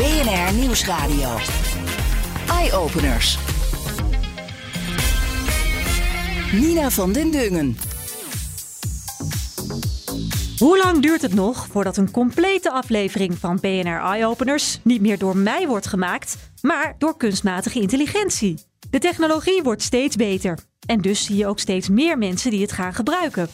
BNR Nieuwsradio. Eye-openers. Nina van den Dungen. Hoe lang duurt het nog voordat een complete aflevering van BNR Eye-openers niet meer door mij wordt gemaakt, maar door kunstmatige intelligentie? De technologie wordt steeds beter en dus zie je ook steeds meer mensen die het gaan gebruiken.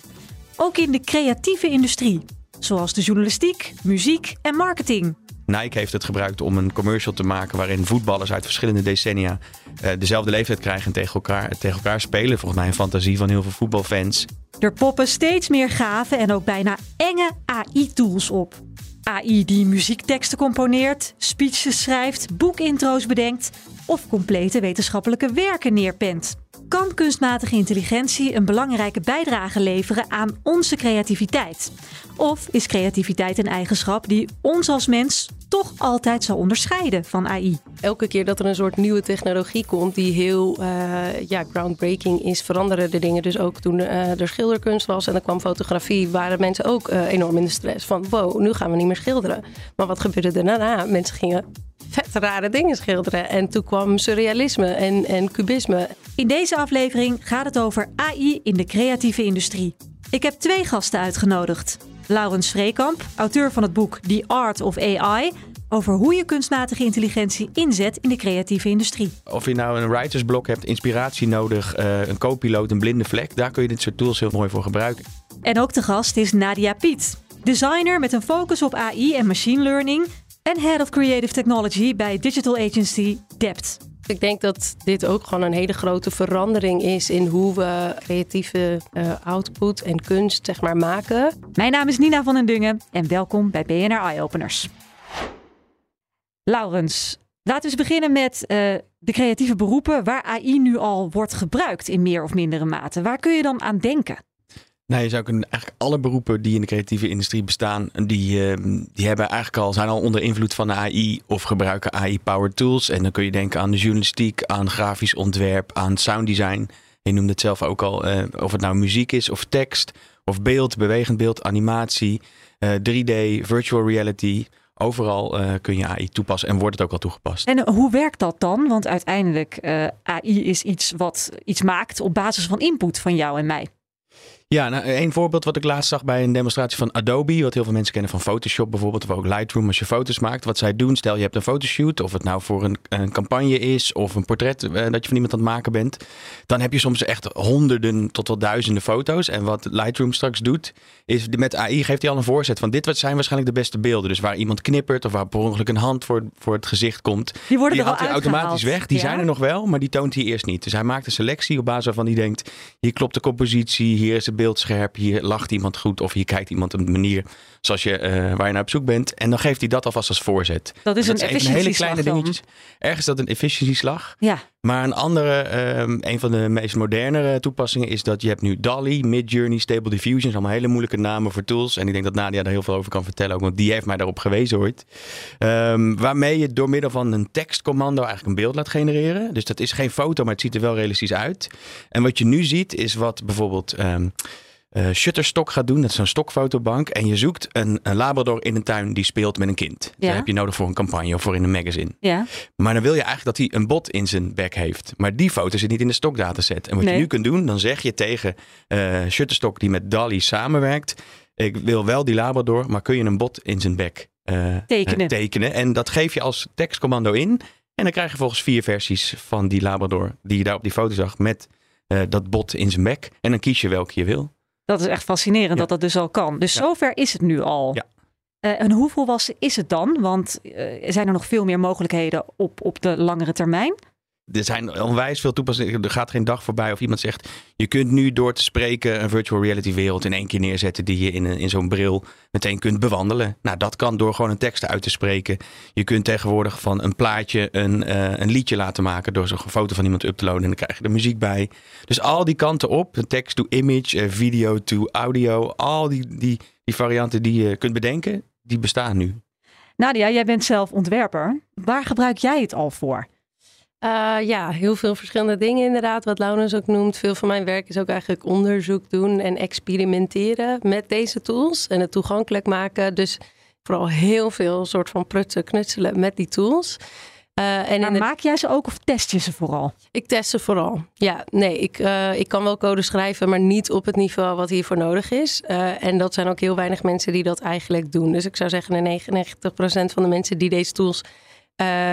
Ook in de creatieve industrie, zoals de journalistiek, muziek en marketing. Nike heeft het gebruikt om een commercial te maken waarin voetballers uit verschillende decennia uh, dezelfde leeftijd krijgen en tegen elkaar, tegen elkaar spelen. Volgens mij een fantasie van heel veel voetbalfans. Er poppen steeds meer gave en ook bijna enge AI-tools op. AI die muziekteksten componeert, speeches schrijft, boekintro's bedenkt of complete wetenschappelijke werken neerpent. Kan kunstmatige intelligentie een belangrijke bijdrage leveren aan onze creativiteit? Of is creativiteit een eigenschap die ons als mens toch altijd zal onderscheiden van AI? Elke keer dat er een soort nieuwe technologie komt die heel uh, ja, groundbreaking is, veranderen de dingen. Dus ook toen uh, er schilderkunst was en er kwam fotografie, waren mensen ook uh, enorm in de stress van wow, nu gaan we niet meer schilderen. Maar wat gebeurde er daarna? Mensen gingen vet rare dingen schilderen. En toen kwam surrealisme en, en cubisme. In deze aflevering gaat het over AI in de creatieve industrie. Ik heb twee gasten uitgenodigd. Laurens Vreekamp, auteur van het boek The Art of AI, over hoe je kunstmatige intelligentie inzet in de creatieve industrie. Of je nou een writersblok hebt, inspiratie nodig, uh, een co-piloot, een blinde vlek, daar kun je dit soort tools heel mooi voor gebruiken. En ook de gast is Nadia Piet, designer met een focus op AI en machine learning en Head of Creative Technology bij digital agency Dept. Ik denk dat dit ook gewoon een hele grote verandering is in hoe we creatieve uh, output en kunst zeg maar, maken. Mijn naam is Nina van den Dungen en welkom bij BNR Eye Openers. Laurens, laten we eens beginnen met uh, de creatieve beroepen waar AI nu al wordt gebruikt in meer of mindere mate. Waar kun je dan aan denken? Nou, je zou kunnen eigenlijk alle beroepen die in de creatieve industrie bestaan, die, uh, die hebben eigenlijk al, zijn al onder invloed van de AI of gebruiken AI-powered tools. En dan kun je denken aan de journalistiek, aan grafisch ontwerp, aan sounddesign. Je noemde het zelf ook al, uh, of het nou muziek is of tekst, of beeld, bewegend beeld, animatie, uh, 3D, virtual reality. Overal uh, kun je AI toepassen en wordt het ook al toegepast. En hoe werkt dat dan? Want uiteindelijk, AI is iets wat iets maakt op basis van input van jou en mij. Ja, nou, een voorbeeld wat ik laatst zag bij een demonstratie van Adobe, wat heel veel mensen kennen van Photoshop bijvoorbeeld, of ook Lightroom als je foto's maakt. Wat zij doen, stel je hebt een fotoshoot, of het nou voor een, een campagne is of een portret eh, dat je van iemand aan het maken bent, dan heb je soms echt honderden tot wel duizenden foto's. En wat Lightroom straks doet, is met AI geeft hij al een voorzet van dit zijn waarschijnlijk de beste beelden. Dus waar iemand knippert of waar per ongeluk een hand voor, voor het gezicht komt, die worden die er hij automatisch weg. Die ja? zijn er nog wel, maar die toont hij eerst niet. Dus hij maakt een selectie op basis waarvan hij denkt, hier klopt de compositie, hier is het beeldscherp, hier lacht iemand goed of hier kijkt iemand op een manier zoals je, uh, waar je naar op zoek bent. En dan geeft hij dat alvast als voorzet. Dat is dat een even hele kleine dingetjes. Ergens is dat een efficiëntieslag. Ja. Maar een andere, um, een van de meest moderne toepassingen is dat je hebt nu DALI, Midjourney, Stable Diffusion. allemaal hele moeilijke namen voor tools. En ik denk dat Nadia daar heel veel over kan vertellen ook, want die heeft mij daarop gewezen ooit. Um, waarmee je door middel van een tekstcommando eigenlijk een beeld laat genereren. Dus dat is geen foto, maar het ziet er wel realistisch uit. En wat je nu ziet is wat bijvoorbeeld... Um, uh, Shutterstock gaat doen. Dat is een stokfotobank. En je zoekt een, een, labrador in een tuin die speelt met een kind. Ja. Dat heb je nodig voor een campagne of voor in een magazine. Ja. Maar dan wil je eigenlijk dat hij een bot in zijn bek heeft. Maar die foto zit niet in de stokdataset. En wat Nee. je nu kunt doen, dan zeg je tegen uh, Shutterstock die met DALI samenwerkt. Ik wil wel die labrador, maar kun je een bot in zijn bek uh, Tekenen. tekenen. En dat geef je als tekstcommando in. En dan krijg je volgens vier versies van die labrador die je daar op die foto zag met dat bot in zijn bek. En dan kies je welke je wil. Dat is echt fascinerend Ja. dat dat dus al kan. Dus Ja. zover is het nu al. Ja. Eh, en hoe volwassen is het dan? Want eh, zijn er nog veel meer mogelijkheden op, op de langere termijn? Er zijn onwijs veel toepassingen. Er gaat geen dag voorbij of iemand zegt... je kunt nu door te spreken een virtual reality wereld in één keer neerzetten... die je in, een, in zo'n bril meteen kunt bewandelen. Nou, dat kan door gewoon een tekst uit te spreken. Je kunt tegenwoordig van een plaatje een, uh, een liedje laten maken... door zo'n foto van iemand up te loaden en dan krijg je er muziek bij. Dus al die kanten op, text to image, video to audio... al die, die, die varianten die je kunt bedenken, die bestaan nu. Nadia, jij bent zelf ontwerper. Waar gebruik jij het al voor? Uh, ja, heel veel verschillende dingen inderdaad. Wat Laurens ook noemt. Veel van mijn werk is ook eigenlijk onderzoek doen en experimenteren met deze tools. En het toegankelijk maken. Dus vooral heel veel soort van prutsen, knutselen met die tools. Uh, en maar maak jij ze ook of test je ze vooral? Ik test ze vooral. Ja, nee, ik, uh, ik kan wel code schrijven, maar niet op het niveau wat hiervoor nodig is. Uh, en dat zijn ook heel weinig mensen die dat eigenlijk doen. Dus ik zou zeggen, 99% van de mensen die deze tools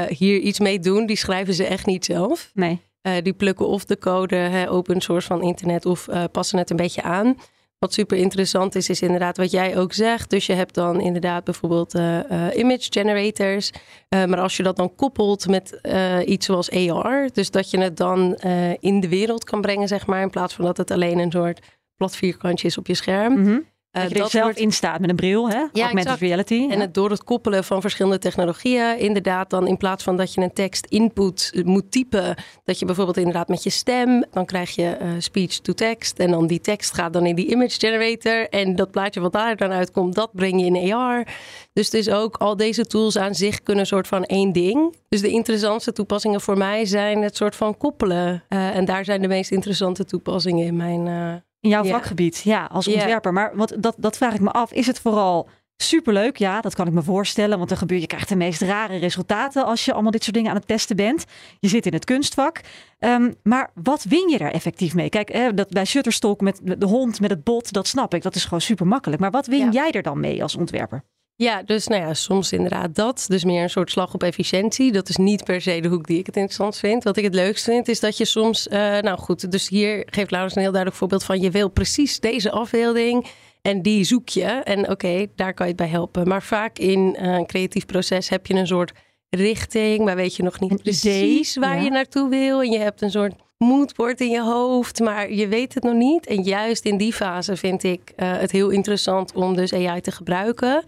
hier iets mee doen, die schrijven ze echt niet zelf. Nee. die plukken of de code, hè, open source van internet, of passen het een beetje aan. Wat super interessant is, is inderdaad wat jij ook zegt. Dus je hebt dan inderdaad bijvoorbeeld uh, image generators. Maar als je dat dan koppelt met iets zoals AR, dus dat je het dan in de wereld kan brengen, zeg maar, in plaats van dat het alleen een soort plat vierkantje is op je scherm. Mm -hmm. Uh, dat je er zelf wordt... in staat met een bril, hè? Ja, augmented reality. En het door het koppelen van verschillende technologieën, inderdaad dan in plaats van dat je een tekst input moet typen, dat je bijvoorbeeld inderdaad met je stem, dan krijg je uh, speech to text en dan die tekst gaat dan in die image generator en dat plaatje wat daar dan uitkomt, dat breng je in AR. Dus het is ook al deze tools aan zich kunnen soort van één ding. Dus de interessantste toepassingen voor mij zijn het soort van koppelen. Uh, en daar zijn de meest interessante toepassingen in mijn in jouw vakgebied, ja, als ontwerper. Maar wat, dat, dat vraag ik me af. Is het vooral superleuk? Ja, dat kan ik me voorstellen. Want er gebeurt, je krijgt de meest rare resultaten als je allemaal dit soort dingen aan het testen bent. Je zit in het kunstvak. Um, maar wat win je daar effectief mee? Kijk, eh, dat bij Shutterstock met de hond, met het bot, dat snap ik. Dat is gewoon super makkelijk. Maar wat win ja. jij er dan mee als ontwerper? Ja, dus nou ja, soms inderdaad dat. Dus meer een soort slag op efficiëntie. Dat is niet per se de hoek die ik het interessant vind. Wat ik het leukst vind, is dat je soms... Uh, nou goed, dus hier geeft Laurens een heel duidelijk voorbeeld van... je wil precies deze afbeelding en die zoek je. En oké, okay, daar kan je het bij helpen. Maar vaak in uh, een creatief proces heb je een soort richting... maar weet je nog niet precies idee, waar ja. je naartoe wil. En je hebt een soort moodboard in je hoofd, maar je weet het nog niet. En juist in die fase vind ik uh, het heel interessant om dus AI te gebruiken...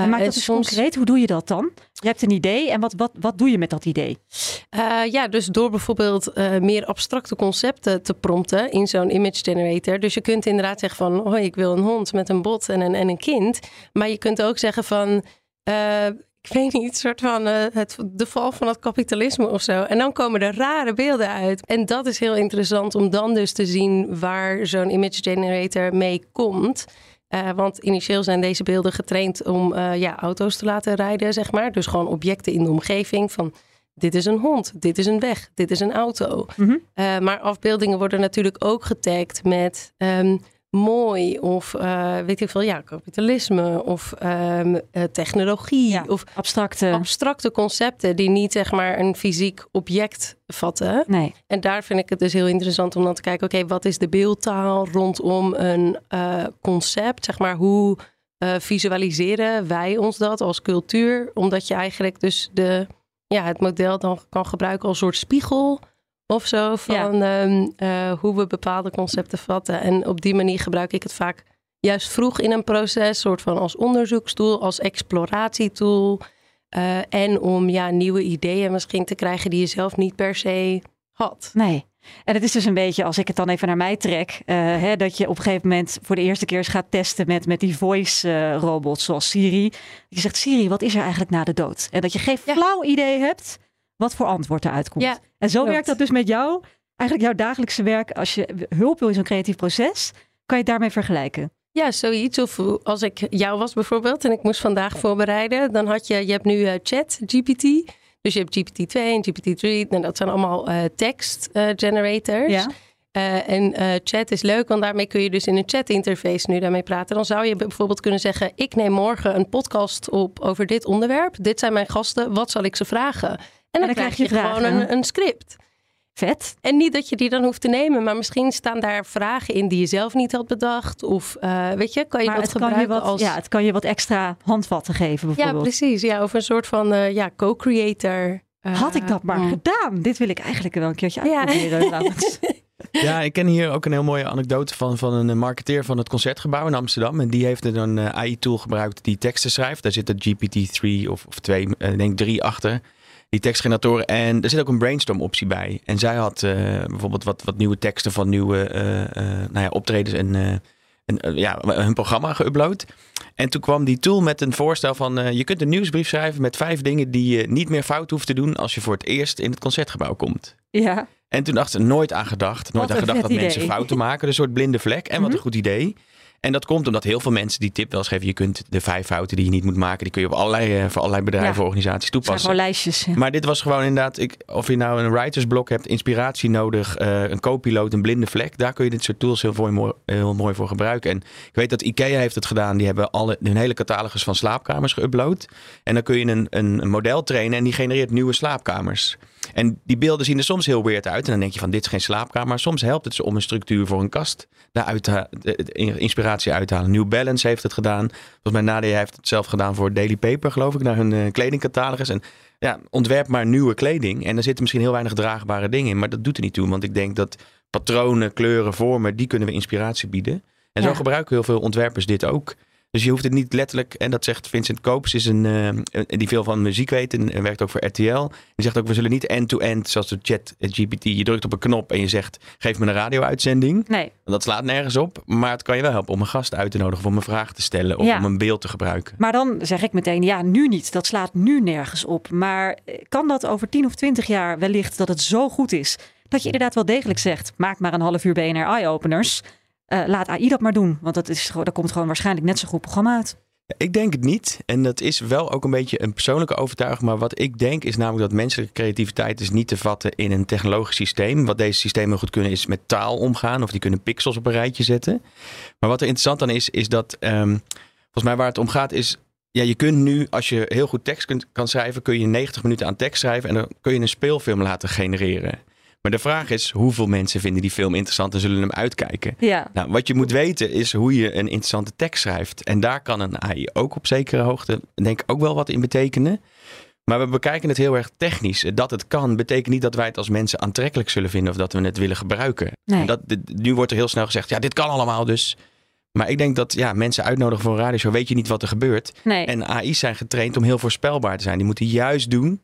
Uh, Maak dat eens soms... concreet. Hoe doe je dat dan? Je hebt een idee en wat, wat, wat doe je met dat idee? Uh, ja, dus door bijvoorbeeld uh, meer abstracte concepten te prompten in zo'n image generator. Dus je kunt inderdaad zeggen van, oh, ik wil een hond met een bot en een, en een kind. Maar je kunt ook zeggen van, ik weet niet, soort van het, de val van het kapitalisme of zo. En dan komen er rare beelden uit. En dat is heel interessant om dan dus te zien waar zo'n image generator mee komt. Uh, want initieel zijn deze beelden getraind om uh, ja, auto's te laten rijden, zeg maar. Dus gewoon objecten in de omgeving van dit is een hond, dit is een weg, dit is een auto. Mm -hmm. uh, maar afbeeldingen worden natuurlijk ook getagd met um, mooi of uh, weet ik veel, ja, kapitalisme of um, uh, technologie ja, of abstracte. abstracte concepten die niet zeg maar een fysiek object vatten. Nee. En daar vind ik het dus heel interessant om dan te kijken, oké, okay, wat is de beeldtaal rondom een uh, concept? Zeg maar, hoe visualiseren wij ons dat als cultuur? Omdat je eigenlijk dus de, ja, het model dan kan gebruiken als soort spiegel of zo van ja. um, uh, hoe we bepaalde concepten vatten. En op die manier gebruik ik het vaak juist vroeg in een proces, soort van als onderzoekstoel, als exploratietool. Uh, en om ja, nieuwe ideeën misschien te krijgen die je zelf niet per se had. Nee. En het is dus een beetje, als ik het dan even naar mij trek, uh, hè, dat je op een gegeven moment voor de eerste keer eens gaat testen met, met die voice uh, robots zoals Siri. Je zegt, Siri, wat is er eigenlijk na de dood? En dat je geen ja. flauw idee hebt wat voor antwoord eruit komt. Ja, en zo werkt dat dus met jou, eigenlijk jouw dagelijkse werk. Als je hulp wil in zo'n creatief proces, kan je het daarmee vergelijken. Ja, zoiets. Of als ik jou was bijvoorbeeld en ik moest vandaag voorbereiden, dan had je, je hebt nu uh, chat GPT. Dus je hebt GPT-2 en GPT-3. En dat zijn allemaal uh, tekst uh, generators. Ja. Uh, en uh, chat is leuk, want daarmee kun je dus in een chat interface nu daarmee praten. Dan zou je bijvoorbeeld kunnen zeggen: Ik neem morgen een podcast op over dit onderwerp. Dit zijn mijn gasten. Wat zal ik ze vragen? En dan, en dan krijg je, je gewoon een, een, script. Vet. En niet dat je die dan hoeft te nemen, maar misschien staan daar vragen in die je zelf niet had bedacht. Of uh, weet je, kan je maar het gebruiken kan je wat, als... Ja, het kan je wat extra handvatten geven bijvoorbeeld. Ja, precies. Ja, of een soort van ja, co-creator Had ik dat maar mm. gedaan? Dit wil ik eigenlijk wel een keertje Ja. uitproberen. trouwens. Ja, ik ken hier ook een heel mooie anekdote van, van een marketeer van het Concertgebouw in Amsterdam. En die heeft een eh, AI-tool gebruikt die teksten schrijft. Daar zit een GPT-3 of, of 2, ik denk 3 achter. Die tekstgeneratoren. En er zit ook een brainstorm-optie bij. En zij had eh, bijvoorbeeld wat, wat nieuwe teksten van nieuwe eh, nou ja, optredens en, en ja, hun programma geüpload. En toen kwam die tool met een voorstel van... je kunt een nieuwsbrief schrijven met vijf dingen die je niet meer fout hoeft te doen... als je voor het eerst in het Concertgebouw komt. ja. En toen dacht ze nooit aan gedacht. Nooit Wat aan gedacht dat mensen fouten maken. Een soort blinde vlek. En wat Mhm. een goed idee. En dat komt omdat heel veel mensen die tip wel eens geven. Je kunt de vijf fouten die je niet moet maken. Die kun je op allerlei, eh, voor allerlei bedrijven, Ja. organisaties Het zijn toepassen. gewoon lijstjes. ja. Maar dit was gewoon inderdaad, ik, of je nou een writersblok hebt, inspiratie nodig, eh, een co-piloot, een blinde vlek. Daar kun je dit soort tools heel mooi, heel mooi voor gebruiken. En ik weet dat IKEA heeft het gedaan. Die hebben alle, hun hele catalogus van slaapkamers geüpload. En dan kun je een, een, een model trainen en die genereert nieuwe slaapkamers. En die beelden zien er soms heel weird uit. En dan denk je van dit is geen slaapkamer. Maar soms helpt het ze om een structuur voor een kast daaruit inspiratie uit te halen. New Balance heeft het gedaan. Volgens mij Nadia heeft het zelf gedaan voor Daily Paper geloof ik. Naar hun eh, kledingcatalogus. En ja, ontwerp maar nieuwe kleding. En er zitten misschien heel weinig draagbare dingen in. Maar dat doet er niet toe. Want ik denk dat patronen, kleuren, vormen, die kunnen we inspiratie bieden. En zo gebruiken heel veel ontwerpers dit ook. Dus je hoeft het niet letterlijk, en dat zegt Vincent Koops, is een, eh, die veel van muziek weet en, en werkt ook voor RTL. Die zegt ook, we zullen niet end-to-end, zoals de chat eh, GPT, je drukt op een knop en je zegt, geef me een radio-uitzending. Nee, Dat slaat nergens op, maar het kan je wel helpen om een gast uit te nodigen, of om een vraag te stellen, of Ja. om een beeld te gebruiken. maar dan zeg ik meteen, ja, nu niet. Dat slaat nu nergens op. Maar eh, kan dat over 10 of 20 jaar wellicht dat het zo goed is... dat je inderdaad wel degelijk zegt, maak maar een half uur BNR Eye-openers. Eh, laat AI dat maar doen, want dat is, daar komt gewoon waarschijnlijk net zo goed programma uit. Ik denk het niet. En dat is wel ook een beetje een persoonlijke overtuiging. Maar wat ik denk is namelijk dat menselijke creativiteit is niet te vatten in een technologisch systeem. Wat deze systemen goed kunnen is met taal omgaan. Of die kunnen pixels op een rijtje zetten. Maar wat er interessant dan is, is dat ehm, volgens mij waar het om gaat is... Ja, je kunt nu, als je heel goed tekst kunt, kan schrijven, kun je 90 minuten aan tekst schrijven en dan kun je een speelfilm laten genereren. Maar de vraag is, hoeveel mensen vinden die film interessant en zullen hem uitkijken? Ja, Nou, wat je moet weten is hoe je een interessante tekst schrijft. En daar kan een AI ook op zekere hoogte, denk ik, ook wel wat in betekenen. Maar we bekijken het heel erg technisch. Dat het kan, betekent niet dat wij het als mensen aantrekkelijk zullen vinden of dat we het willen gebruiken. nee. En dat, nu wordt er heel snel gezegd, ja, dit kan allemaal dus. Maar ik denk dat ja, mensen uitnodigen voor een radioshow, weet je niet wat er gebeurt. nee. En AI's zijn getraind om heel voorspelbaar te zijn. Die moeten juist doen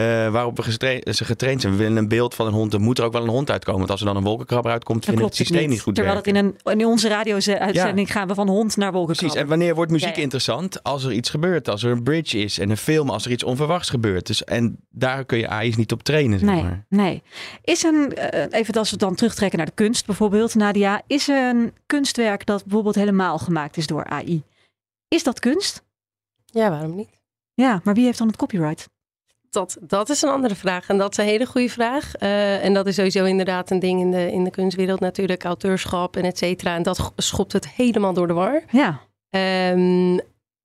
eh, waarop we gestra- ze getraind zijn. We willen een beeld van een hond. Er moet er ook wel een hond uitkomen. Want als er dan een wolkenkrabber uitkomt, dan klopt het systeem niet. niet goed Terwijl werken. het in, een, in onze radio-uitzending gaan we van hond naar Precies. wolkenkrabber. En wanneer wordt muziek Ja, ja. interessant? Als er iets gebeurt. Als er een bridge is en een film. Als er iets onverwachts gebeurt. Dus, en daar kun je AI's niet op trainen. Zeg Nee, maar. nee. Is een, eh, even als we dan terugtrekken naar de kunst bijvoorbeeld, Nadia. Is een kunstwerk dat bijvoorbeeld helemaal gemaakt is door AI? Is dat kunst? Ja, waarom niet? Ja, maar wie heeft dan het copyright? Dat, dat is een andere vraag. En dat is een hele goede vraag. Eh, en dat is sowieso inderdaad een ding in de, in de kunstwereld natuurlijk. Auteurschap en et cetera. En dat schopt het helemaal door de war. Ja, Ehm,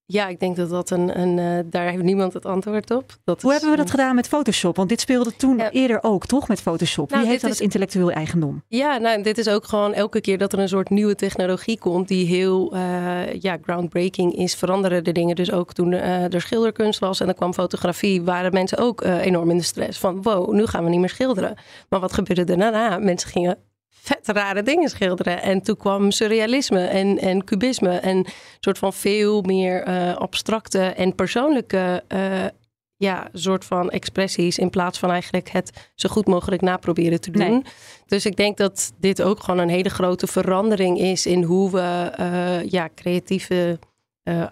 ja, ik denk dat dat een... een eh, daar heeft niemand het antwoord op. Dat hoe is, hebben we dat gedaan met Photoshop? Want dit speelde toen Ja. eerder ook, toch? Met Photoshop. Nou, wie heeft is- het intellectueel eigendom? Ja, nou, dit is ook gewoon elke keer dat er een soort nieuwe technologie komt die heel eh, ja, groundbreaking is, veranderen de dingen. Dus ook toen eh, er schilderkunst was en er kwam fotografie, waren mensen ook enorm in de stress van wow, nu gaan we niet meer schilderen. Maar wat gebeurde er daarna? Mensen gingen vet rare dingen schilderen. En toen kwam surrealisme en, en cubisme en een soort van veel meer eh, abstracte en persoonlijke eh, ja, soort van expressies in plaats van eigenlijk het zo goed mogelijk naproberen te doen. Nee. Dus ik denk dat dit ook gewoon een hele grote verandering is in hoe we eh, ja, creatieve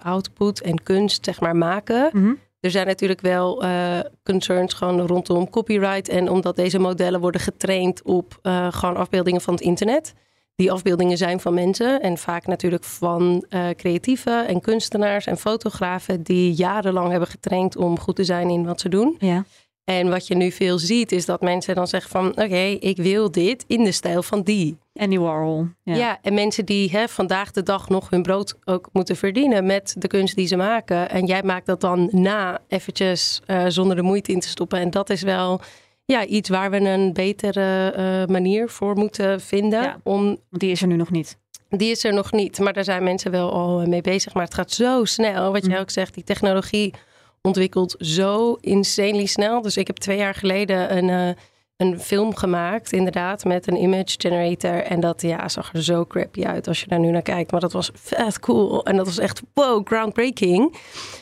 output en kunst zeg maar maken. Mhm. Er zijn natuurlijk wel eh, concerns gewoon rondom copyright en omdat deze modellen worden getraind op eh, gewoon afbeeldingen van het internet. Die afbeeldingen zijn van mensen en vaak natuurlijk van eh creatieven en kunstenaars en fotografen die jarenlang hebben getraind om goed te zijn in wat ze doen. Ja. En wat je nu veel ziet is dat mensen dan zeggen van oké, ik wil dit in de stijl van die. Andy Warhol. Ja. Ja, en mensen die hè, vandaag de dag nog hun brood ook moeten verdienen met de kunst die ze maken. En jij maakt dat dan na eventjes eh, zonder de moeite in te stoppen. En dat is wel ja, iets waar we een betere eh, manier voor moeten vinden. Ja. Om, die is er nu nog niet. die is er nog niet, maar daar zijn mensen wel al mee bezig. Maar het gaat zo snel, wat jij Mhm. ook zegt, die technologie ontwikkelt zo insanely snel. Dus ik heb twee jaar geleden een, uh, een film gemaakt, inderdaad, met een image generator. En dat ja, zag er zo crappy uit als je daar nu naar kijkt. Maar dat was vet cool. En dat was echt wow, groundbreaking.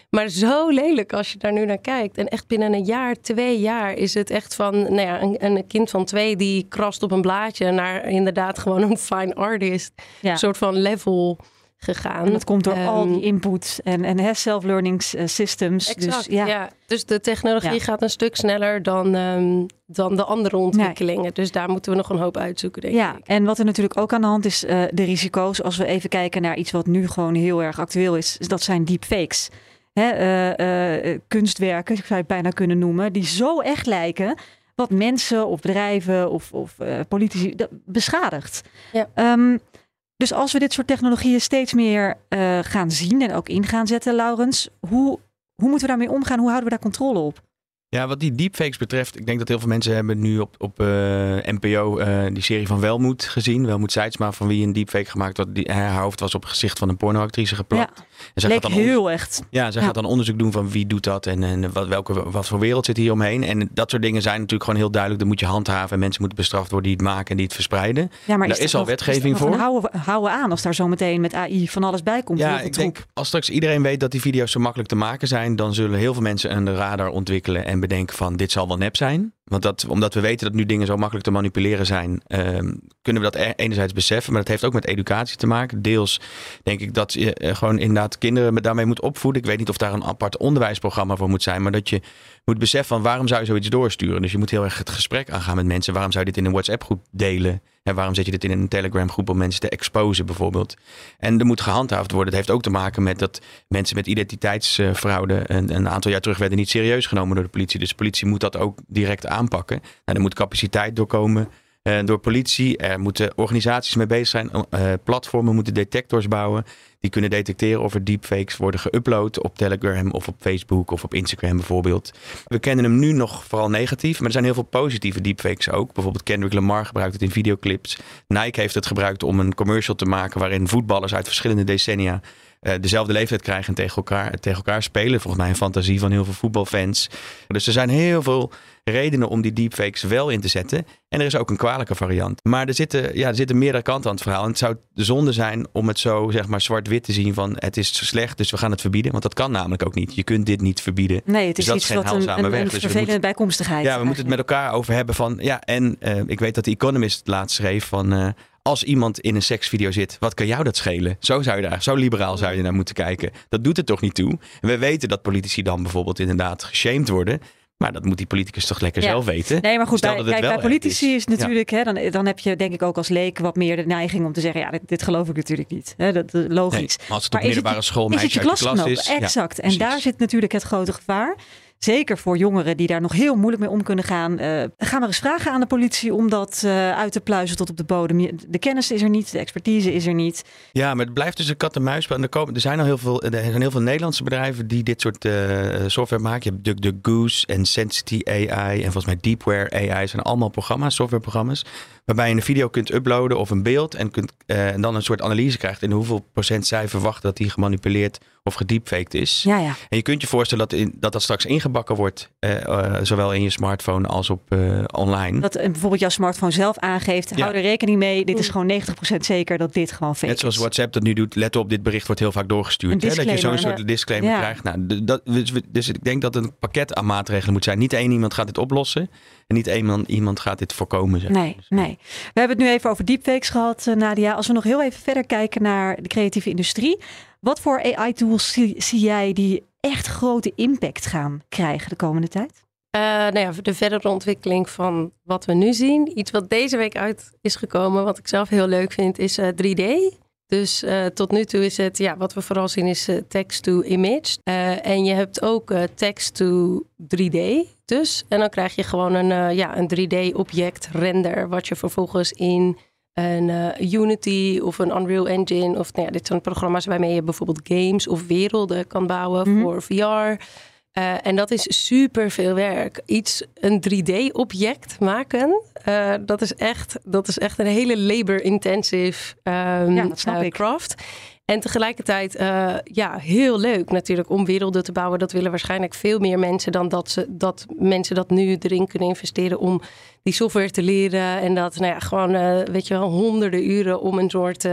Maar zo lelijk als je daar nu naar kijkt. En echt binnen een jaar, twee jaar is het echt van nou ja, een, een kind van twee die krast op een blaadje naar inderdaad gewoon een fine artist. Een soort van level gegaan. En dat komt door al die ehm, input en, en self-learning eh, systems. Dus exact, dus, ja. ja. dus de technologie gaat een stuk sneller dan, um, dan de andere ontwikkelingen. Dus daar moeten we nog een hoop uitzoeken, denk ja, ik. en wat er natuurlijk ook aan de hand is, uh, de risico's. Als we even kijken naar iets wat nu gewoon heel erg actueel is, dat zijn deepfakes. Hè, uh, kunstwerken, zou je het bijna kunnen noemen, die zo echt lijken wat mensen of bedrijven of, of politici beschadigt. Ja. Um, dus als we dit soort technologieën steeds meer uh, gaan zien en ook in gaan zetten, Laurens, hoe, hoe moeten we daarmee omgaan? Hoe houden we daar controle op? Ja, wat die deepfakes betreft, ik denk dat heel veel mensen hebben nu op, op uh, NPO uh, die serie van Welmoed gezien. Welmoed Seidsma, van wie een deepfake gemaakt wordt. Die, haar hoofd was op het gezicht van een pornoactrice geplakt. Ja, en Leek gaat dan heel echt. Ja, ze gaat dan onderzoek doen van wie doet dat en, en wat, welke, wat voor wereld zit hier omheen. En dat soort dingen zijn natuurlijk gewoon heel duidelijk. Dan moet je handhaven en mensen moeten bestraft worden die het maken en die het verspreiden. Ja, maar daar is, al wetgeving voor. Houden, houden aan als daar zo meteen met AI van alles bij komt. Ja, ik denk als straks iedereen weet dat die video's zo makkelijk te maken zijn, dan zullen heel veel mensen een radar ontwikkelen en bedenken van dit zal wel nep zijn. Want dat, omdat we weten dat nu dingen zo makkelijk te manipuleren zijn, ehm, kunnen we dat e-, enerzijds beseffen. Maar dat heeft ook met educatie te maken. Deels denk ik dat je uh, gewoon inderdaad kinderen daarmee moet opvoeden. Ik weet niet of daar een apart onderwijsprogramma voor moet zijn. Maar dat je moet beseffen van waarom zou je zoiets doorsturen. Dus je moet heel erg het gesprek aangaan met mensen. Waarom zou je dit in een WhatsApp groep delen? En waarom zet je dit in een Telegram groep om mensen te exposen bijvoorbeeld? En er moet gehandhaafd worden. Het heeft ook te maken met dat mensen met identiteitsfraude een, een aantal jaar terug werden niet serieus genomen door de politie. Dus de politie moet dat ook direct aanpakken. Nou, er moet capaciteit doorkomen. Uh, door politie. Er moeten organisaties mee bezig zijn. Uh, platformen moeten detectors bouwen. Die kunnen detecteren of er deepfakes worden geüpload op Telegram of op Facebook of op Instagram bijvoorbeeld. We kennen hem nu nog vooral negatief, maar er zijn heel veel positieve deepfakes ook. Bijvoorbeeld Kendrick Lamar gebruikt het in videoclips. Nike heeft het gebruikt om een commercial te maken waarin voetballers uit verschillende decennia uh, dezelfde leeftijd krijgen en tegen elkaar, tegen elkaar spelen. Volgens mij een fantasie van heel veel voetbalfans. Dus er zijn heel veel redenen om die deepfakes wel in te zetten. En er is ook een kwalijke variant. Maar er zitten, ja, er zitten meerdere kanten aan het verhaal. En het zou de zonde zijn om het zo zeg maar zwart-wit te zien van het is slecht, dus we gaan het verbieden. Want dat kan namelijk ook niet. Je kunt dit niet verbieden. Nee, het is dus iets wat een, een, een dus vervelende bijkomstigheid. Ja, we moeten het met elkaar over hebben van ja. En uh, ik weet dat de Economist laatst schreef van uh, als iemand in een seksvideo zit, wat kan jou dat schelen? Zo zou je daar, zo liberaal zou je naar moeten kijken. Dat doet er toch niet toe. En we weten dat politici dan bijvoorbeeld inderdaad geshamed worden. Maar dat moet die politicus toch lekker zelf weten. Nee, maar goed, bij, kijk, bij politici is, natuurlijk, hè, dan, dan heb je denk ik ook als leek wat meer de neiging om te zeggen, ja, dit, dit geloof ik natuurlijk niet. Hè, dat, is logisch. Nee, als het op middelbare school meisje uit de klas is. Exact. en daar zit natuurlijk het grote gevaar. Zeker voor jongeren die daar nog heel moeilijk mee om kunnen gaan. Uh, ga maar eens vragen aan de politie om dat uh, uit te pluizen tot op de bodem. De kennis is er niet, de expertise is er niet. Ja, maar het blijft dus een kat-en-muisspel. En er, komen, er zijn al heel veel, er zijn heel veel Nederlandse bedrijven die dit soort uh, software maken. Je hebt DuckDuckGoose en Sensity AI en volgens mij Deepware AI zijn allemaal programma's, softwareprogramma's. Waarbij je een video kunt uploaden of een beeld en, kunt, en dan een soort analyse krijgt in hoeveel procent zij verwachten dat die gemanipuleerd of gedeepfaked is. Ja, ja. En je kunt je voorstellen dat, in, dat dat straks ingebakken wordt, uh, uh, zowel in je smartphone als op uh, online. Dat bijvoorbeeld jouw smartphone zelf aangeeft, ja. hou er rekening mee, dit is gewoon 90% zeker dat dit gewoon fake Net zoals WhatsApp dat nu doet, let op, dit bericht wordt heel vaak doorgestuurd. Hè? Dat je zo'n soort disclaimer ja. krijgt. Nou, dat, dus, dus ik denk dat een pakket aan maatregelen moet zijn. Niet één iemand gaat dit oplossen en niet één iemand gaat dit voorkomen. Zeg. Nee, nee. We hebben het nu even over deepfakes gehad, Nadia. Als we nog heel even verder kijken naar de creatieve industrie. Wat voor AI-tools zie, zie, jij die echt grote impact gaan krijgen de komende tijd? Uh, nou ja, de verdere ontwikkeling van wat we nu zien. Iets wat deze week uit is gekomen, wat ik zelf heel leuk vind, is uh, 3D. Dus uh, tot nu toe is het, ja, wat we vooral zien is text to image. En je hebt ook text to 3D. Dus, en dan krijg je gewoon een, ja, een 3D object render, wat je vervolgens in een uh, Unity of een Unreal Engine. Of nou ja, dit zijn programma's waarmee je bijvoorbeeld games of werelden kan bouwen mm -hmm. voor VR. Uh, en dat is super veel werk. Iets, een 3D-object maken, uh, dat, is echt, dat is echt een hele labor-intensive um, ja, craft. En tegelijkertijd, uh, ja, heel leuk natuurlijk om werelden te bouwen. Dat willen waarschijnlijk veel meer mensen dan dat, ze, dat mensen dat nu erin kunnen investeren om die software te leren. En dat, nou ja, gewoon, uh, weet je wel, honderden uren om een soort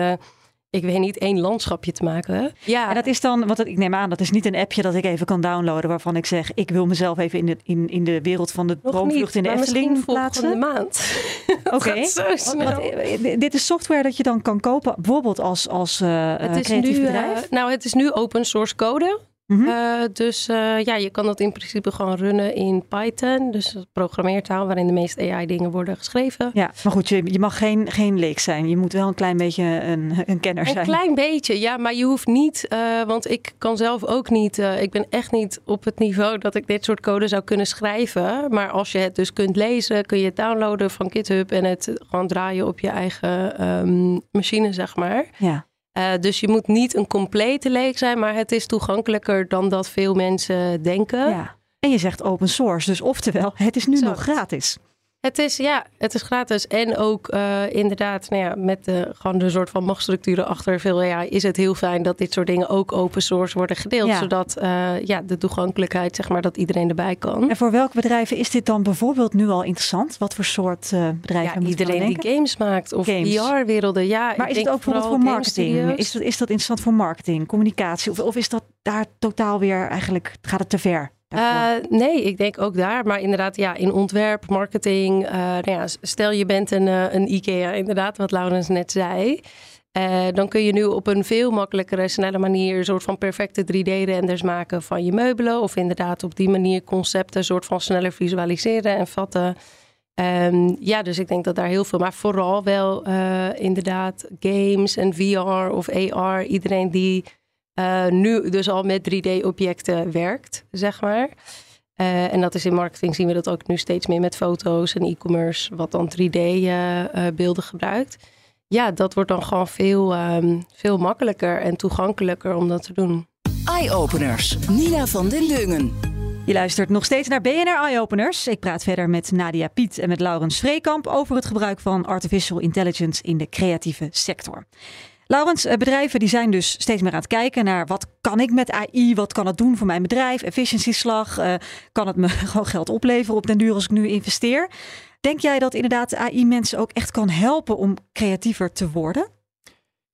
ik weet niet, één landschapje te maken. Ja. En dat is dan, want ik neem aan, dat is niet een appje dat ik even kan downloaden waarvan ik zeg, ik wil mezelf even in de, in, in de wereld van de droomvlucht in de Efteling plaatsen. maand. Oké. Okay. Dit is software dat je dan kan kopen, bijvoorbeeld als, als uh, het is creatief nu, bedrijf? Uh, nou, het is nu open source code. Mhm. Eh, dus uh, ja, je kan dat in principe gewoon runnen in Python. Dus programmeertaal waarin de meeste AI-dingen worden geschreven. Ja, maar goed, je, je mag geen, geen leek zijn. Je moet wel een klein beetje een, een kenner zijn. Een klein beetje, ja. Maar je hoeft niet, uh, want ik kan zelf ook niet... ik ben echt niet op het niveau dat ik dit soort code zou kunnen schrijven. Maar als je het dus kunt lezen, kun je het downloaden van GitHub... en het gewoon draaien op je eigen um, machine, zeg maar. Ja. Uh, dus je moet niet een complete leek zijn, maar het is toegankelijker dan dat veel mensen denken. Ja. En je zegt open source, dus oftewel, het is nu Zo. nog gratis. Het is, ja, het is gratis. En ook uh, inderdaad, nou ja, met de, gewoon de soort van machtsstructuren achter veel AI is het heel fijn dat dit soort dingen ook open source worden gedeeld. Ja. Zodat uh, ja, de toegankelijkheid, zeg maar, dat iedereen erbij kan. En voor welke bedrijven is dit dan bijvoorbeeld nu al interessant? Wat voor soort uh, bedrijven? Ja, iedereen die games maakt of VR-werelden. Ja, maar is het ook bijvoorbeeld voor marketing? Is dat, is dat interessant voor marketing, communicatie? Of, of is dat daar totaal weer eigenlijk, gaat het te ver? Uh, nee, ik denk ook daar. Maar inderdaad, ja, in ontwerp, marketing. Uh, nou ja, stel je bent een, uh, een IKEA, inderdaad, wat Laurens net zei. dan kun je nu op een veel makkelijkere, snelle manier een soort van perfecte 3D-renders maken van je meubelen. Of inderdaad op die manier concepten een soort van sneller visualiseren en vatten. Um, ja, dus ik denk dat daar heel veel, maar vooral wel inderdaad games en VR of AR. Iedereen die uh, nu dus al met 3D-objecten werkt, zeg maar. Uh, en dat is in marketing zien we dat ook nu steeds meer met foto's en e-commerce, wat dan 3D-beelden uh, gebruikt. Ja, dat wordt dan gewoon veel, um, veel makkelijker en toegankelijker om dat te doen. Eye-openers. Nina van den Dungen. Je luistert nog steeds naar BNR Eye-openers. Ik praat verder met Nadia Piet en met Laurens Vreekamp over het gebruik van artificial intelligence in de creatieve sector. Laurens, eh, bedrijven die zijn dus steeds meer aan het kijken naar wat kan ik met AI, wat kan het doen voor mijn bedrijf, efficiëntieslag, uh, kan het me gewoon geld opleveren op den duur als ik nu investeer. Denk jij dat inderdaad AI mensen ook echt kan helpen om creatiever te worden?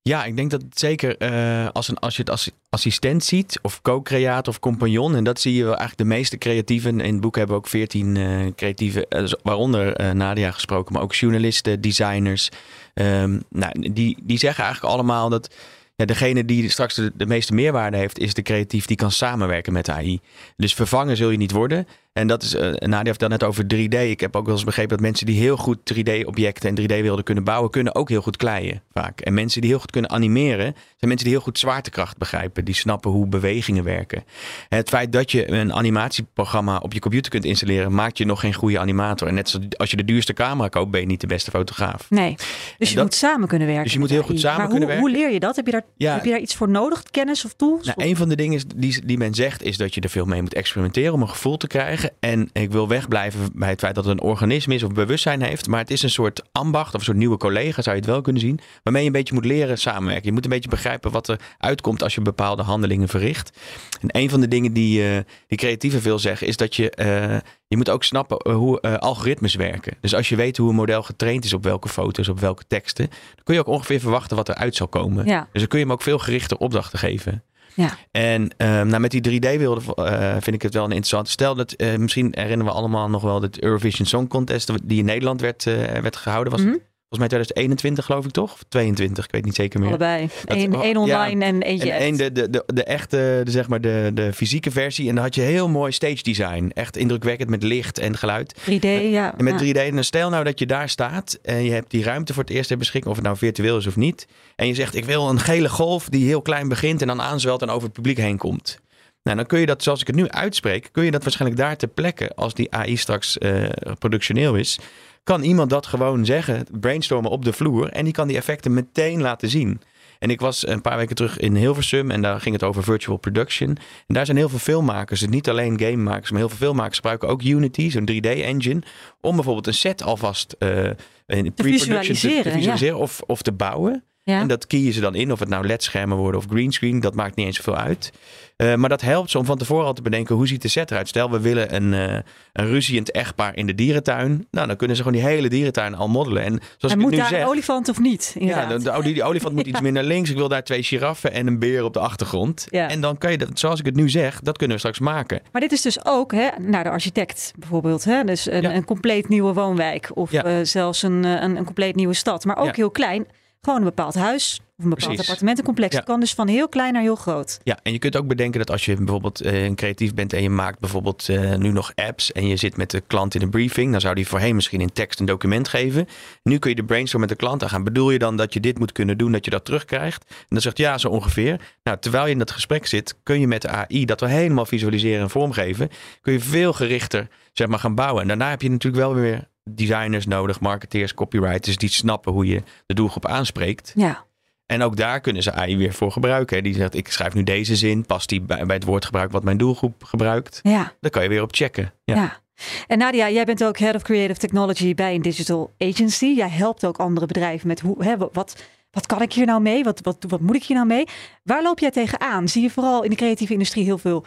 Ja, ik denk dat zeker uh, als, een, als je het als assistent ziet, of co-creator of compagnon, en dat zie je wel eigenlijk de meeste creatieven. In het boek hebben ook veertien uh, creatieven, uh, waaronder Nadia gesproken, maar ook journalisten, designers. Um, nou, die, die zeggen eigenlijk allemaal dat ja, degene die straks de, de, meeste meerwaarde heeft, is de creatief die kan samenwerken met AI. Dus vervangen zul je niet worden. En dat is, uh, Nadia heeft het net over 3D. Ik heb ook wel eens begrepen dat mensen die heel goed 3D-objecten en 3D-beelden kunnen bouwen, kunnen ook heel goed kleien vaak. En mensen die heel goed kunnen animeren, zijn mensen die heel goed zwaartekracht begrijpen. Die snappen hoe bewegingen werken. Het feit dat je een animatieprogramma op je computer kunt installeren, maakt je nog geen goede animator. En net zoals als je de duurste camera koopt, ben je niet de beste fotograaf. Nee, dus je moet samen kunnen werken. Dus je moet heel goed samen maar kunnen hoe, werken. Hoe leer je dat? Heb je daar, ja, heb je daar iets voor nodig? Kennis of tools? Nou, een van de dingen die, die men zegt, is dat je er veel mee moet experimenteren om een gevoel te krijgen. En ik wil wegblijven bij het feit dat het een organisme is of bewustzijn heeft. Maar het is een soort ambacht of een soort nieuwe collega, zou je het wel kunnen zien. Waarmee je een beetje moet leren samenwerken. Je moet een beetje begrijpen wat er uitkomt als je bepaalde handelingen verricht. En een van de dingen die, uh, die creatieven veel zeggen, is dat je. Uh, je moet ook snappen hoe uh, algoritmes werken. Dus als je weet hoe een model getraind is op welke foto's, op welke teksten, dan kun je ook ongeveer verwachten wat eruit zal komen. Ja. Dus dan kun je hem ook veel gerichter opdrachten geven. Ja. En um, nou, met die 3D-beelden uh, vind ik het wel een interessant. Stel dat, uh, misschien herinneren we allemaal nog wel het Eurovision Song Contest die in Nederland werd, uh, werd gehouden. Was mm -hmm. Volgens mij 2021 geloof ik toch? Of 22, ik weet niet zeker meer. Allebei. Eén één online ja, en eentje en één de, de, de, de echte, de, zeg maar de, de fysieke versie. En dan had je heel mooi stage design. Echt indrukwekkend met licht en geluid. 3D, ja. En met ja. 3D. En stel nou dat je daar staat en je hebt die ruimte voor het eerst ter beschikking. Of het nou virtueel is of niet. En je zegt ik wil een gele golf die heel klein begint en dan aanzwelt en over het publiek heen komt. Nou, dan kun je dat, zoals ik het nu uitspreek, kun je dat waarschijnlijk daar ter plekke, als die AI straks uh, productioneel is, kan iemand dat gewoon zeggen, brainstormen op de vloer en die kan die effecten meteen laten zien. En ik was een paar weken terug in Hilversum en daar ging het over virtual production. En daar zijn heel veel filmmakers, dus niet alleen gamemakers, maar heel veel filmmakers gebruiken ook Unity, zo'n 3D-engine, om bijvoorbeeld een set alvast uh, in te visualiseren, te, te visualiseren ja. of, of te bouwen. Ja. En dat kiezen ze dan in, of het nou LED-schermen worden of greenscreen, dat maakt niet eens zoveel uit. Uh, maar dat helpt ze om van tevoren al te bedenken hoe ziet de set eruit. Stel, we willen een, uh, een ruziend echtpaar in de dierentuin. Nou, dan kunnen ze gewoon die hele dierentuin al modellen. En zoals en ik moet nu daar zeg, een olifant of niet? ja, de, de, die, olifant moet iets meer naar links. Ik wil daar twee giraffen en een beer op de achtergrond. Ja. En dan kan je dat, zoals ik het nu zeg, dat kunnen we straks maken. Maar dit is dus ook hè, naar de architect bijvoorbeeld. Hè? Dus een, Ja. een compleet nieuwe woonwijk of eh, zelfs een, eh, een, een compleet nieuwe stad. Maar ook heel klein. Gewoon een bepaald huis of een bepaald Precies. appartementencomplex. Ja. Het kan dus van heel klein naar heel groot. Ja, en je kunt ook bedenken dat als je bijvoorbeeld eh, een creatief bent en je maakt bijvoorbeeld eh, nu nog apps en je zit met de klant in een briefing, dan zou die voorheen misschien in tekst een document geven. Nu kun je de brainstorm met de klant aangaan. Bedoel je dan dat je dit moet kunnen doen, dat je dat terugkrijgt? En dan zegt ja, zo ongeveer. Nou, terwijl je in dat gesprek zit, kun je met de AI dat we helemaal visualiseren en vormgeven, kun je veel gerichter zeg maar, gaan bouwen. En daarna heb je natuurlijk wel weer designers nodig, marketeers, copywriters, die snappen hoe je de doelgroep aanspreekt. Ja. En ook daar kunnen ze AI weer voor gebruiken. Die zegt, ik schrijf nu deze zin. Past die bij, bij het woordgebruik wat mijn doelgroep gebruikt? Ja. Daar kan je weer op checken. Ja. Ja. En Nadia, jij bent ook Head of Creative Technology bij een digital agency. Jij helpt ook andere bedrijven met hoe, hè, wat, wat kan ik hier nou mee? Wat, wat, wat moet ik hier nou mee? Waar loop jij tegenaan? Zie je vooral in de creatieve industrie heel veel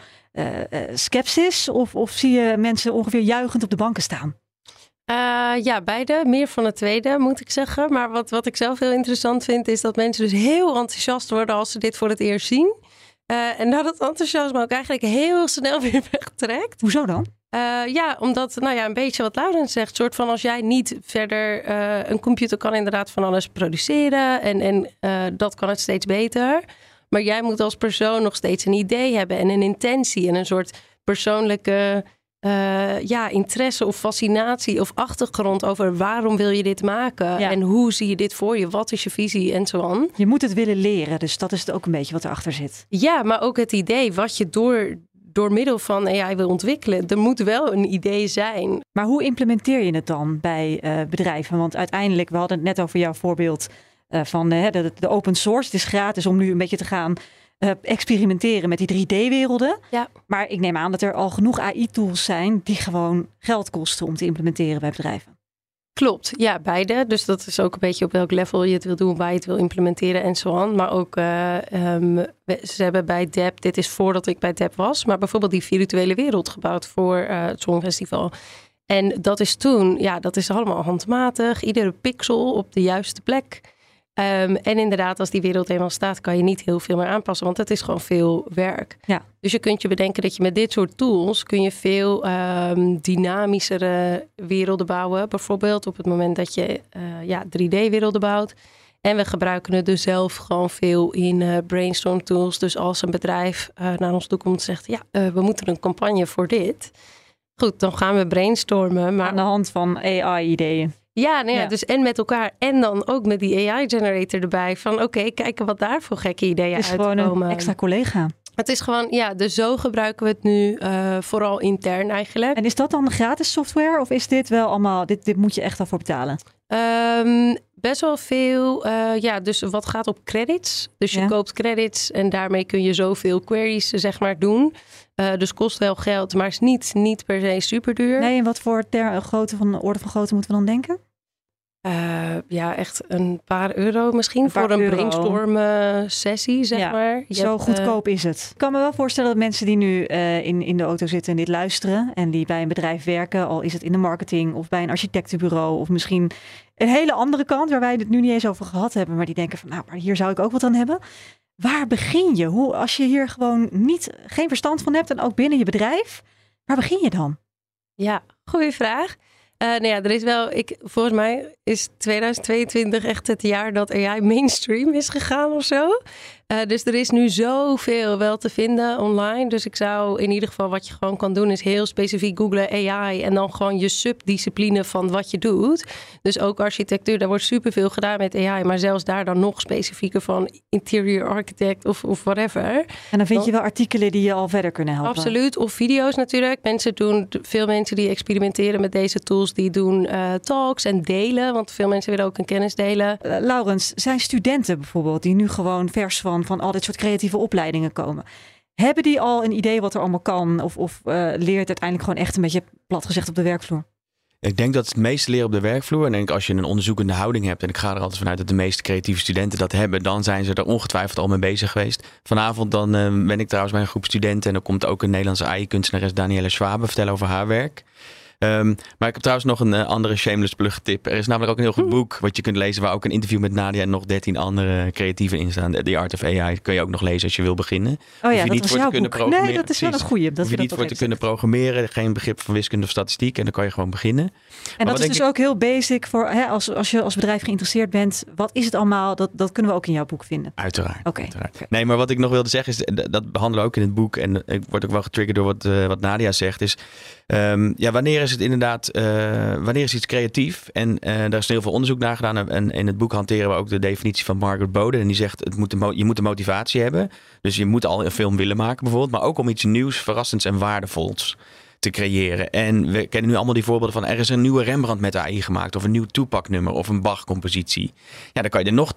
skepsis? Of, of zie je mensen ongeveer juichend op de banken staan? Eh, ja, beide. Meer van het tweede, moet ik zeggen. Maar wat, wat ik zelf heel interessant vind, is dat mensen dus heel enthousiast worden als ze dit voor het eerst zien. Eh, en dat het enthousiasme ook eigenlijk heel snel weer wegtrekt. Hoezo dan? Eh, ja, omdat, nou ja, een beetje wat Laurens zegt. soort van als jij niet verder... een computer kan inderdaad van alles produceren. En, en dat kan het steeds beter. Maar jij moet als persoon nog steeds een idee hebben. En een intentie. En een soort persoonlijke... eh, ja, interesse of fascinatie of achtergrond over waarom wil je dit maken Ja. en hoe zie je dit voor je, wat is je visie en zo aan. Je moet het willen leren, dus dat is het ook een beetje wat erachter zit. Ja, maar ook het idee wat je door, door middel van AI wil ontwikkelen. Er moet wel een idee zijn. Maar hoe implementeer je het dan bij eh, bedrijven? Want uiteindelijk, we hadden het net over jouw voorbeeld eh, van de, de open source. Het is gratis om nu een beetje te gaan eh, experimenteren met die 3D-werelden. Ja. Maar ik neem aan dat er al genoeg AI-tools zijn die gewoon geld kosten om te implementeren bij bedrijven. Klopt, ja, beide. Dus dat is ook een beetje op welk level je het wil doen, waar je het wil implementeren en zo aan. Maar ook, eh, ehm, ze hebben bij DEP, dit is voordat ik bij DEP was, maar bijvoorbeeld die virtuele wereld gebouwd voor eh, het Songfestival. En dat is toen, ja, dat is allemaal handmatig, iedere pixel op de juiste plek. Ehm, en inderdaad, als die wereld eenmaal staat, kan je niet heel veel meer aanpassen, want het is gewoon veel werk. Ja. Dus je kunt je bedenken dat je met dit soort tools kun je veel ehm, dynamischere werelden bouwen. Bijvoorbeeld op het moment dat je eh, ja, 3D-werelden bouwt. En we gebruiken het dus zelf gewoon veel in eh, brainstorm tools. Dus als een bedrijf eh, naar ons toe komt en zegt, ja, we moeten een campagne voor dit. Goed, dan gaan we brainstormen. Maar Aan de hand van AI-ideeën. Ja, nou ja, Ja. dus en met elkaar en dan ook met die AI-generator erbij. Van oké, kijken wat daar voor gekke ideeën Het is gewoon uitkomen. een extra collega. Het is gewoon, ja, dus zo gebruiken we het nu eh, vooral intern eigenlijk. En is dat dan gratis software of is dit wel allemaal, dit, dit moet je echt al voor betalen? Ehm, best wel veel, eh, ja, dus wat gaat op credits. Dus je Ja. koopt credits en daarmee kun je zoveel queries, zeg maar, doen. Eh, dus kost wel geld, maar is niet, niet per se super duur. Nee, en wat voor ter, grootte van, orde van grootte moeten we dan denken? Eh, ja, echt een paar euro misschien Een paar voor een euro. brainstorm eh, sessie, zeg Ja, maar. Je Zo hebt, eh, goedkoop is het. Ik kan me wel voorstellen dat mensen die nu eh, in, in de auto zitten en dit luisteren. En die bij een bedrijf werken, al is het in de marketing of bij een architectenbureau. Of misschien een hele andere kant waar wij het nu niet eens over gehad hebben. Maar die denken van nou, maar hier zou ik ook wat aan hebben. Waar begin je? Hoe, als je hier gewoon niet, geen verstand van hebt en ook binnen je bedrijf. Waar begin je dan? Ja, goede vraag. Eh nou ja, er is wel, ik, volgens mij is 2022 echt het jaar dat AI mainstream is gegaan of zo. Eh, dus er is nu zoveel wel te vinden online. Dus ik zou in ieder geval wat je gewoon kan doen is heel specifiek googlen AI en dan gewoon je subdiscipline van wat je doet. Dus ook architectuur, daar wordt superveel gedaan met AI, maar zelfs daar dan nog specifieker van interior architect of, of whatever. En dan vind je wel artikelen die je al verder kunnen helpen. Absoluut. Of video's natuurlijk. Mensen doen, veel mensen die experimenteren met deze tools, die doen eh, talks en delen. Want veel mensen willen ook hun kennis delen. Eh, Laurens, zijn studenten bijvoorbeeld die nu gewoon vers van, van al dit soort creatieve opleidingen komen. Hebben die al een idee wat er allemaal kan? Of, of eh, leert uiteindelijk gewoon echt een beetje plat gezegd op de werkvloer? Ik denk dat het meeste leren op de werkvloer. En denk als je een onderzoekende houding hebt, en ik ga er altijd vanuit dat de meeste creatieve studenten dat hebben, dan zijn ze er ongetwijfeld al mee bezig geweest. Vanavond dan eh, ben ik trouwens bij een groep studenten en dan komt ook een Nederlandse AI-kunstenares Danielle Schwabe vertellen over haar werk. Ehm, maar ik heb trouwens nog een eh, andere shameless plug tip. Er is namelijk ook een heel goed boek wat je kunt lezen waar ook een interview met Nadia en nog 13 andere creatieven in staan. The Art of AI kun je ook nog lezen als je wil beginnen. Oh ja, je dat niet was voor te jouw kunnen boek. programmeren. Nee, dat is wel een. Dat Hoef we je niet voor te kunnen programmeren, geen begrip van wiskunde of statistiek en dan kan je gewoon beginnen. En dat is dus ik- ook heel basic voor hè, als, als je als bedrijf geïnteresseerd bent. Wat is het allemaal? Dat, dat kunnen we ook in jouw boek vinden. Uiteraard. Oké. Nee, maar wat ik nog wilde zeggen is, eh, dat behandelen we ook in het boek. En ik word ook wel getriggerd door wat, eh, wat Nadia zegt. Is, ehm, ja, wanneer is het inderdaad, eh, wanneer is iets creatief? En eh, daar is heel veel onderzoek naar gedaan. En- En in het boek hanteren we ook de definitie van Margaret Bode. En die zegt, het moet de je moet de motivatie hebben. Dus je moet al een film willen maken bijvoorbeeld. Maar ook om iets nieuws, verrassends en waardevols te creëren. En we kennen nu allemaal die voorbeelden van er is een nieuwe Rembrandt met AI gemaakt. Of een nieuw Tupac nummer of een Bach compositie. Ja, dan kan je er nog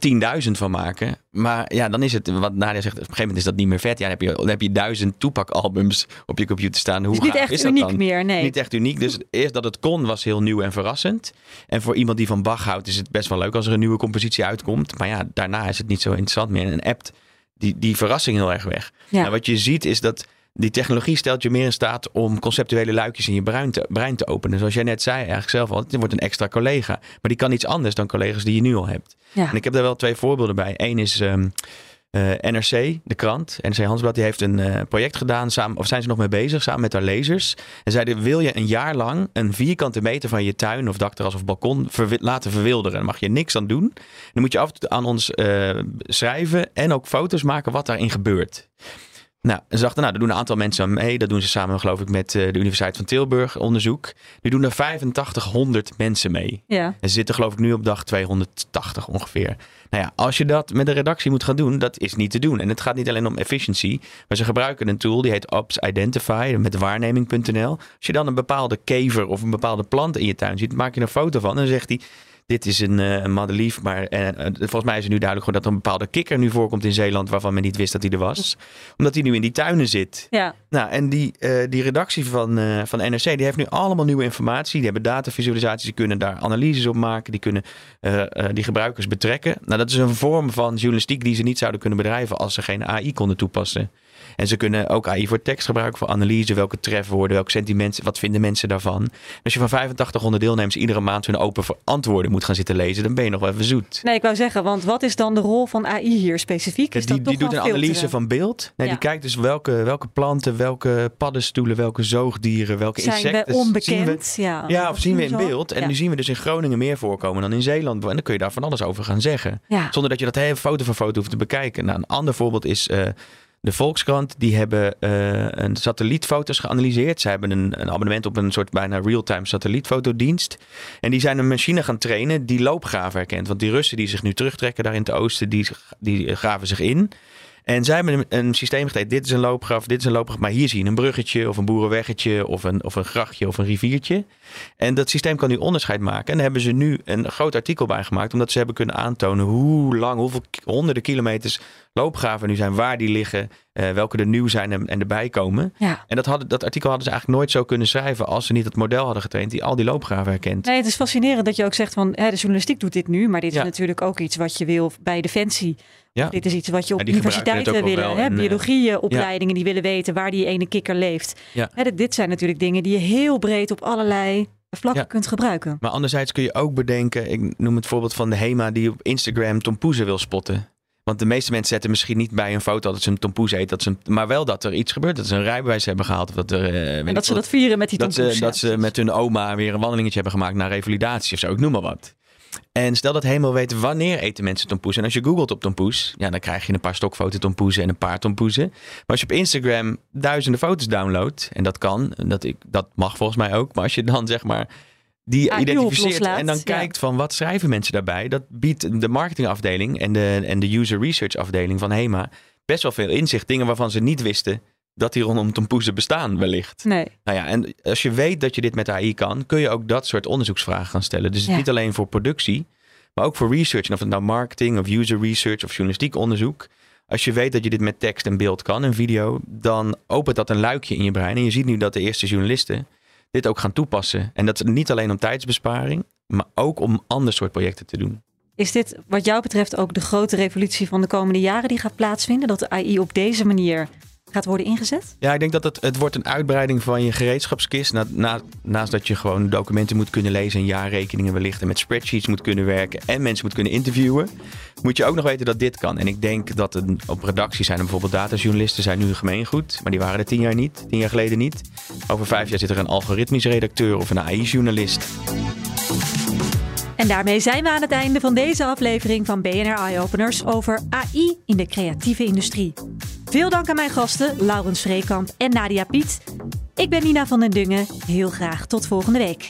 10.000 van maken. Maar ja, dan is het, wat Nadia zegt, op een gegeven moment is dat niet meer vet. Ja, dan heb je, dan heb je duizend Tupac albums op je computer staan. Hoe Het is niet echt is dat uniek dan? meer, nee. Niet echt uniek. Dus eerst dat het kon was heel nieuw en verrassend. En voor iemand die van Bach houdt is het best wel leuk als er een nieuwe compositie uitkomt. Maar ja, daarna is het niet zo interessant meer. En een app die, die verrassing heel erg weg. Ja. Nou, wat je ziet is dat die technologie stelt je meer in staat om conceptuele luikjes in je brein te, brein te openen. Zoals jij net zei, eigenlijk zelf al, het wordt een extra collega. Maar die kan iets anders dan collega's die je nu al hebt. Ja. En ik heb daar wel twee voorbeelden bij. Eén is ehm, eh, NRC, de krant. NRC Handelsblad, die heeft een eh, project gedaan, samen, of zijn ze nog mee bezig, samen met haar lezers. En zeiden, wil je een jaar lang een vierkante meter van je tuin of dakterras of balkon verwi- laten verwilderen? Dan mag je niks aan doen. Dan moet je af en toe aan ons eh, schrijven en ook foto's maken wat daarin gebeurt. Nou, ze dachten, nou, daar doen een aantal mensen aan mee. Dat doen ze samen, geloof ik, met eh, de Universiteit van Tilburg onderzoek. Nu doen er 8500 mensen mee. Ja. En ze zitten geloof ik nu op dag 280 ongeveer. Nou ja, als je dat met een redactie moet gaan doen, dat is niet te doen. En het gaat niet alleen om efficiency, maar ze gebruiken een tool die heet Ops Identify met waarneming.nl. Als je dan een bepaalde kever of een bepaalde plant in je tuin ziet, maak je een foto van en dan zegt hij... Dit is een, eh, een madelief, maar eh, eh, volgens mij is het nu duidelijk gewoon dat er een bepaalde kikker nu voorkomt in Zeeland waarvan men niet wist dat hij er was. Omdat hij nu in die tuinen zit. Ja. Nou, en die, die redactie van, van NRC, die heeft nu allemaal nieuwe informatie. Die hebben datavisualisaties, die kunnen daar analyses op maken. Die kunnen die gebruikers betrekken. Nou, dat is een vorm van journalistiek die ze niet zouden kunnen bedrijven als ze geen AI konden toepassen. En ze kunnen ook AI voor tekst gebruiken, voor analyse, welke trefwoorden, welke sentimenten, wat vinden mensen daarvan. Als je van 8500 deelnemers iedere maand hun open antwoorden moet gaan zitten lezen, dan ben je nog wel even zoet. Nee, ik wou zeggen, want wat is dan de rol van AI hier specifiek? Is die, dat die doet een analyse van beeld. Nee, Ja. Die kijkt dus welke, welke planten, welke paddenstoelen, welke zoogdieren, welke Zijn insecten. we zien onbekend? Ja, Ja, of zien we in beeld. En Ja. nu zien we dus in Groningen meer voorkomen dan in Zeeland. En dan kun je daar van alles over gaan zeggen. Zonder dat je dat hele foto voor foto hoeft te bekijken. Nou, een ander voorbeeld is eh, de Volkskrant. Die hebben eh, een satellietfoto's geanalyseerd. Ze hebben een, een abonnement op een soort bijna real-time satellietfotodienst. En die zijn een machine gaan trainen die loopgraven herkent. Want die Russen die zich nu terugtrekken daar in het oosten, die, die graven zich in. En zij hebben een, systeem gegeven. Dit is een loopgraf, dit is een loopgraf. Maar hier zie je een bruggetje of een boerenweggetje of een, of een grachtje of een riviertje. En dat systeem kan nu onderscheid maken. En daar hebben ze nu een groot artikel bij gemaakt. Omdat ze hebben kunnen aantonen hoe lang, hoeveel honderden kilometers loopgraven nu zijn. Waar die liggen, eh, welke er nieuw zijn en, en erbij komen. Ja. En dat, hadden, dat artikel hadden ze eigenlijk nooit zo kunnen schrijven. Als ze niet het model hadden getraind die al die loopgraven herkent. Nee, het is fascinerend dat je ook zegt van hè, de journalistiek doet dit nu, maar dit Ja. is natuurlijk ook iets wat je wil bij Defensie. Ja. Dit is iets wat je op universiteiten willen. wel Hè, eh, biologieopleidingen die willen weten waar die ene kikker leeft. Hè, dit, dit zijn natuurlijk dingen die je heel breed op allerlei vlakken Ja. kunt gebruiken. Maar anderzijds kun je ook bedenken, ik noem het voorbeeld van de HEMA die op Instagram tompoezen wil spotten. Want de meeste mensen zetten misschien niet bij een foto dat ze een tompoes eet, dat ze een, maar wel dat er iets gebeurt, dat ze een rijbewijs hebben gehaald. Of dat, er, eh, weet En ik dat ze dat vieren met die dat tompoes. ze, ja, dat ze met hun oma weer een wandelingetje hebben gemaakt naar revalidatie of zo, ik noem maar wat. En stel dat helemaal weten wanneer eten mensen tompoes. En als je googelt op tompoes, ja, dan krijg je een paar stokfoto tompoezen en een paar tompoezen. Maar als je op Instagram duizenden foto's downloadt, en dat kan, dat, ik, dat mag volgens mij ook. Maar als je dan zeg maar die Ah, die identificeert en dan kijkt van wat schrijven mensen daarbij, dat biedt de marketingafdeling en de, en de user research afdeling van HEMA best wel veel inzicht. Dingen waarvan ze niet wisten dat die rondom tompoezen bestaan wellicht. Nee, Nou ja, en als je weet dat je dit met AI kan, kun je ook dat soort onderzoeksvragen gaan stellen. Dus Ja. niet alleen voor productie, maar ook voor research. En of het nou marketing of user research of journalistiek onderzoek. Als je weet dat je dit met tekst en beeld kan en video, dan opent dat een luikje in je brein. En je ziet nu dat de eerste journalisten, dit ook gaan toepassen. En dat niet alleen om tijdsbesparing, maar ook om ander soort projecten te doen. Is dit wat jou betreft ook de grote revolutie van de komende jaren die gaat plaatsvinden? Dat de AI op deze manier gaat worden ingezet? Ja, ik denk dat het, het wordt een uitbreiding van je gereedschapskist. Na, na, naast dat je gewoon documenten moet kunnen lezen en jaarrekeningen wellicht en met spreadsheets moet kunnen werken en mensen moet kunnen interviewen, moet je ook nog weten dat dit kan. En ik denk dat het, op redactie zijn er bijvoorbeeld datajournalisten zijn nu een gemeengoed, maar die waren er tien jaar niet, tien jaar geleden niet. Over vijf jaar zit er een algoritmisch redacteur of een AI-journalist. En daarmee zijn we aan het einde van deze aflevering van BNR Eye Openers over AI in de creatieve industrie. Veel dank aan mijn gasten, Laurens Vreekamp en Nadia Piet. Ik ben Nina van den Dungen. Heel graag tot volgende week.